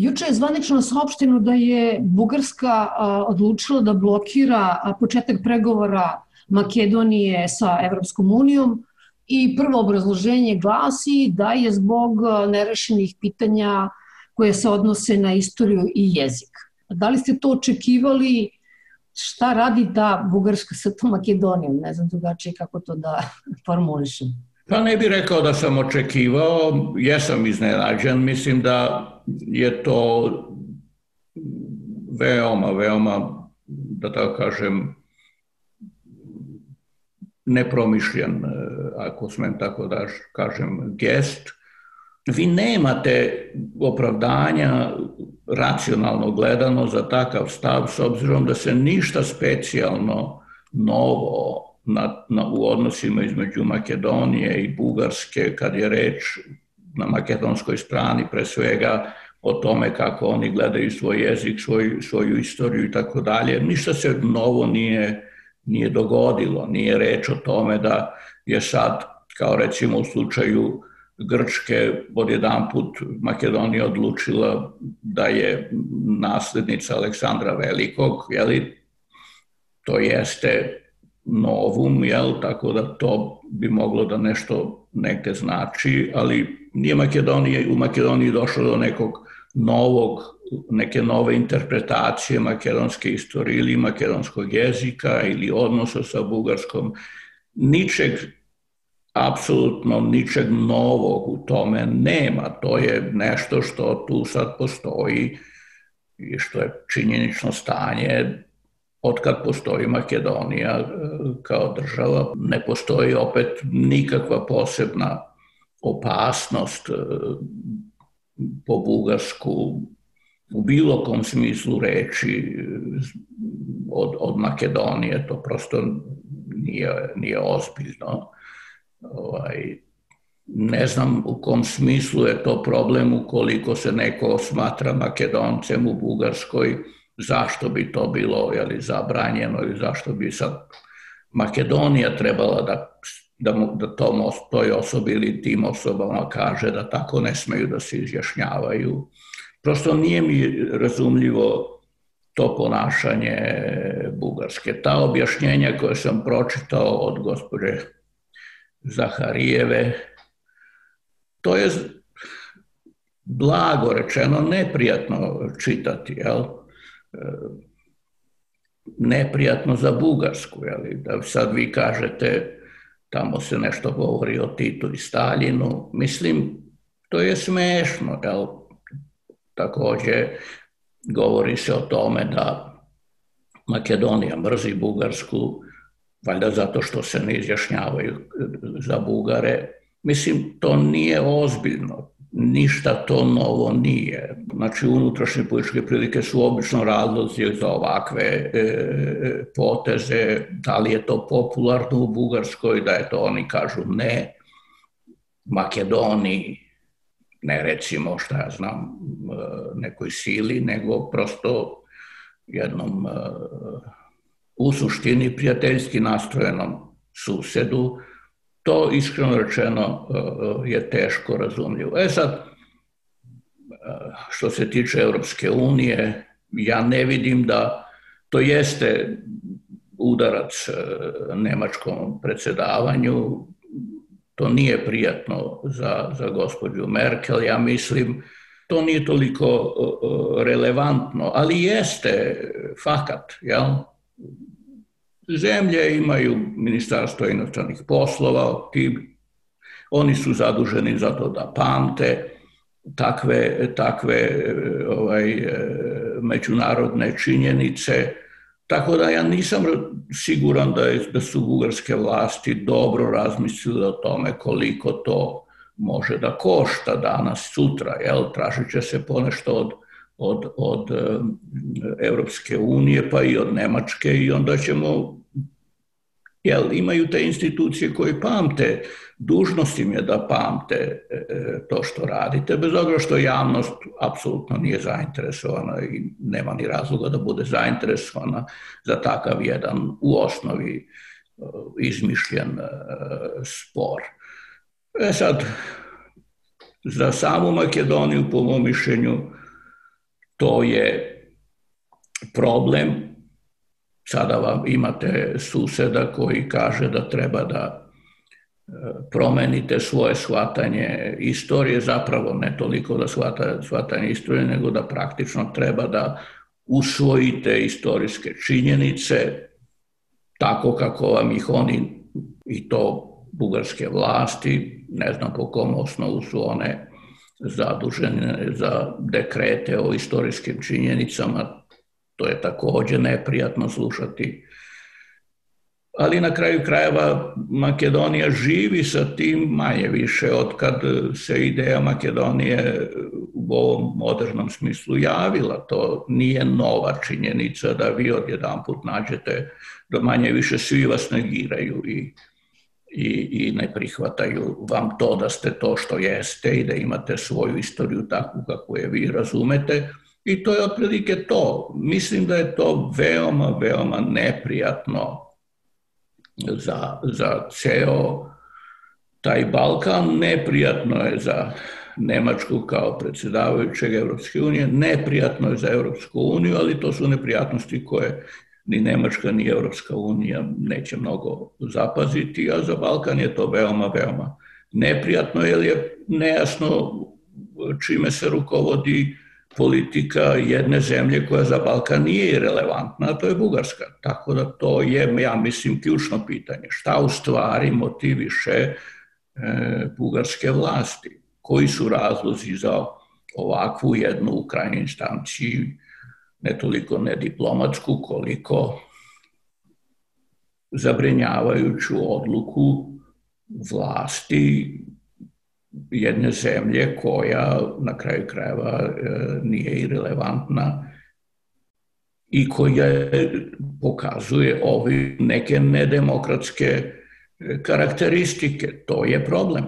Juče je zvanično saopšteno da je Bugarska odlučila da blokira početak pregovora Makedonije sa Evropskom unijom i prvo obrazloženje glasi da je zbog nerešenih pitanja koje se odnose na istoriju i jezik. Da li ste to očekivali? Šta radi ta Bugarska sa tom Makedonijom? Ne znam drugačije kako to da formulišem. Pa ne bih rekao da sam očekivao, jesam iznenađen, mislim da je to veoma, veoma, da tako kažem, nepromišljen, ako smem tako da kažem, gest. Vi nemate opravdanja racionalno gledano za takav stav s obzirom da se ništa specijalno novo na, na, u odnosima između Makedonije i Bugarske, kad je reč na makedonskoj strani pre svega o tome kako oni gledaju svoj jezik, svoj, svoju istoriju i tako dalje. Ništa se novo nije, nije dogodilo. Nije reč o tome da je sad, kao recimo u slučaju Grčke, odjedan put Makedonija odlučila da je naslednica Aleksandra Velikog, jeli? to jeste novum, jel? tako da to bi moglo da nešto negde znači, ali nije Makedonija, u Makedoniji došlo do nekog novog, neke nove interpretacije makedonske istorije ili makedonskog jezika ili odnosa sa Bugarskom. Ničeg, apsolutno ničeg novog u tome nema. To je nešto što tu sad postoji i što je činjenično stanje od kad postoji Makedonija e, kao država, ne postoji opet nikakva posebna opasnost e, po Bugarsku u bilo kom smislu reči e, od, od Makedonije, to prosto nije, nije ozbiljno. Ovaj, ne znam u kom smislu je to problem ukoliko se neko smatra Makedoncem u Bugarskoj, zašto bi to bilo jeli, zabranjeno i zašto bi sad Makedonija trebala da, da, da tom, toj osobi ili tim osobama kaže da tako ne smeju da se izjašnjavaju. Prosto nije mi razumljivo to ponašanje Bugarske. Ta objašnjenja koje sam pročitao od gospođe Zaharijeve, to je blago rečeno neprijatno čitati, jel? neprijatno za Bugarsku. Jeli? Da sad vi kažete tamo se nešto govori o Titu i Staljinu. Mislim, to je smešno. Jel? Takođe, govori se o tome da Makedonija mrzi Bugarsku, valjda zato što se ne izjašnjavaju za Bugare. Mislim, to nije ozbiljno ništa to novo nije. Znači, unutrašnje političke prilike su obično razlozi za ovakve e, poteze. Da li je to popularno u Bugarskoj, da je to oni kažu ne. Makedoniji, ne recimo šta ja znam e, nekoj sili, nego prosto jednom e, u suštini prijateljski nastrojenom susedu, To iskreno rečeno e, je teško razumljivo. E sad, e, što se tiče Europske unije, ja ne vidim da to jeste udarac e, nemačkom predsedavanju, to nije prijatno za, za gospođu Merkel, ja mislim, to nije toliko relevantno, ali jeste fakat, jel? Zemlje imaju ministarstvo inostranih poslova, ti, oni su zaduženi za to da pamte takve, takve ovaj, međunarodne činjenice, Tako da ja nisam siguran da, je, da su bugarske vlasti dobro razmislile o tome koliko to može da košta danas, sutra, jel? Tražit će se ponešto od, od, od Evropske unije, pa i od Nemačke i onda ćemo Jel, imaju te institucije koje pamte, dužnost im je da pamte e, e, to što radite, bez obzira što javnost apsolutno nije zainteresovana i nema ni razloga da bude zainteresovana za takav jedan u osnovi e, izmišljen spor. E sad, za samu Makedoniju, po mom mišljenju, to je problem. Sada vam imate suseda koji kaže da treba da e, promenite svoje shvatanje istorije, zapravo ne toliko da shvata, shvatanje istorije, nego da praktično treba da usvojite istorijske činjenice tako kako vam ih oni i to bugarske vlasti, ne znam po kom osnovu su one zadužene za dekrete o istorijskim činjenicama, to je takođe neprijatno slušati. Ali na kraju krajeva Makedonija živi sa tim manje više od kad se ideja Makedonije u ovom modernom smislu javila. To nije nova činjenica da vi odjedan put nađete da manje više svi vas negiraju i i, i ne prihvataju vam to da ste to što jeste i da imate svoju istoriju takvu kako je vi razumete. I to je otprilike to. Mislim da je to veoma, veoma neprijatno za, za ceo taj Balkan. Neprijatno je za Nemačku kao predsedavajućeg Evropske unije, neprijatno je za Evropsku uniju, ali to su neprijatnosti koje ni Nemačka, ni Evropska unija neće mnogo zapaziti, a za Balkan je to veoma, veoma neprijatno, jer je nejasno čime se rukovodi politika jedne zemlje koja za Balkan nije relevantna, a to je Bugarska. Tako da to je, ja mislim, ključno pitanje. Šta u stvari motiviše e, bugarske vlasti? Koji su razlozi za ovakvu jednu u krajnjoj instanciji ne toliko ne diplomatsku, koliko zabrinjavajuću odluku vlasti jedne zemlje koja na kraju krajeva e, nije i relevantna i koja pokazuje ovi neke nedemokratske e, karakteristike. To je problem.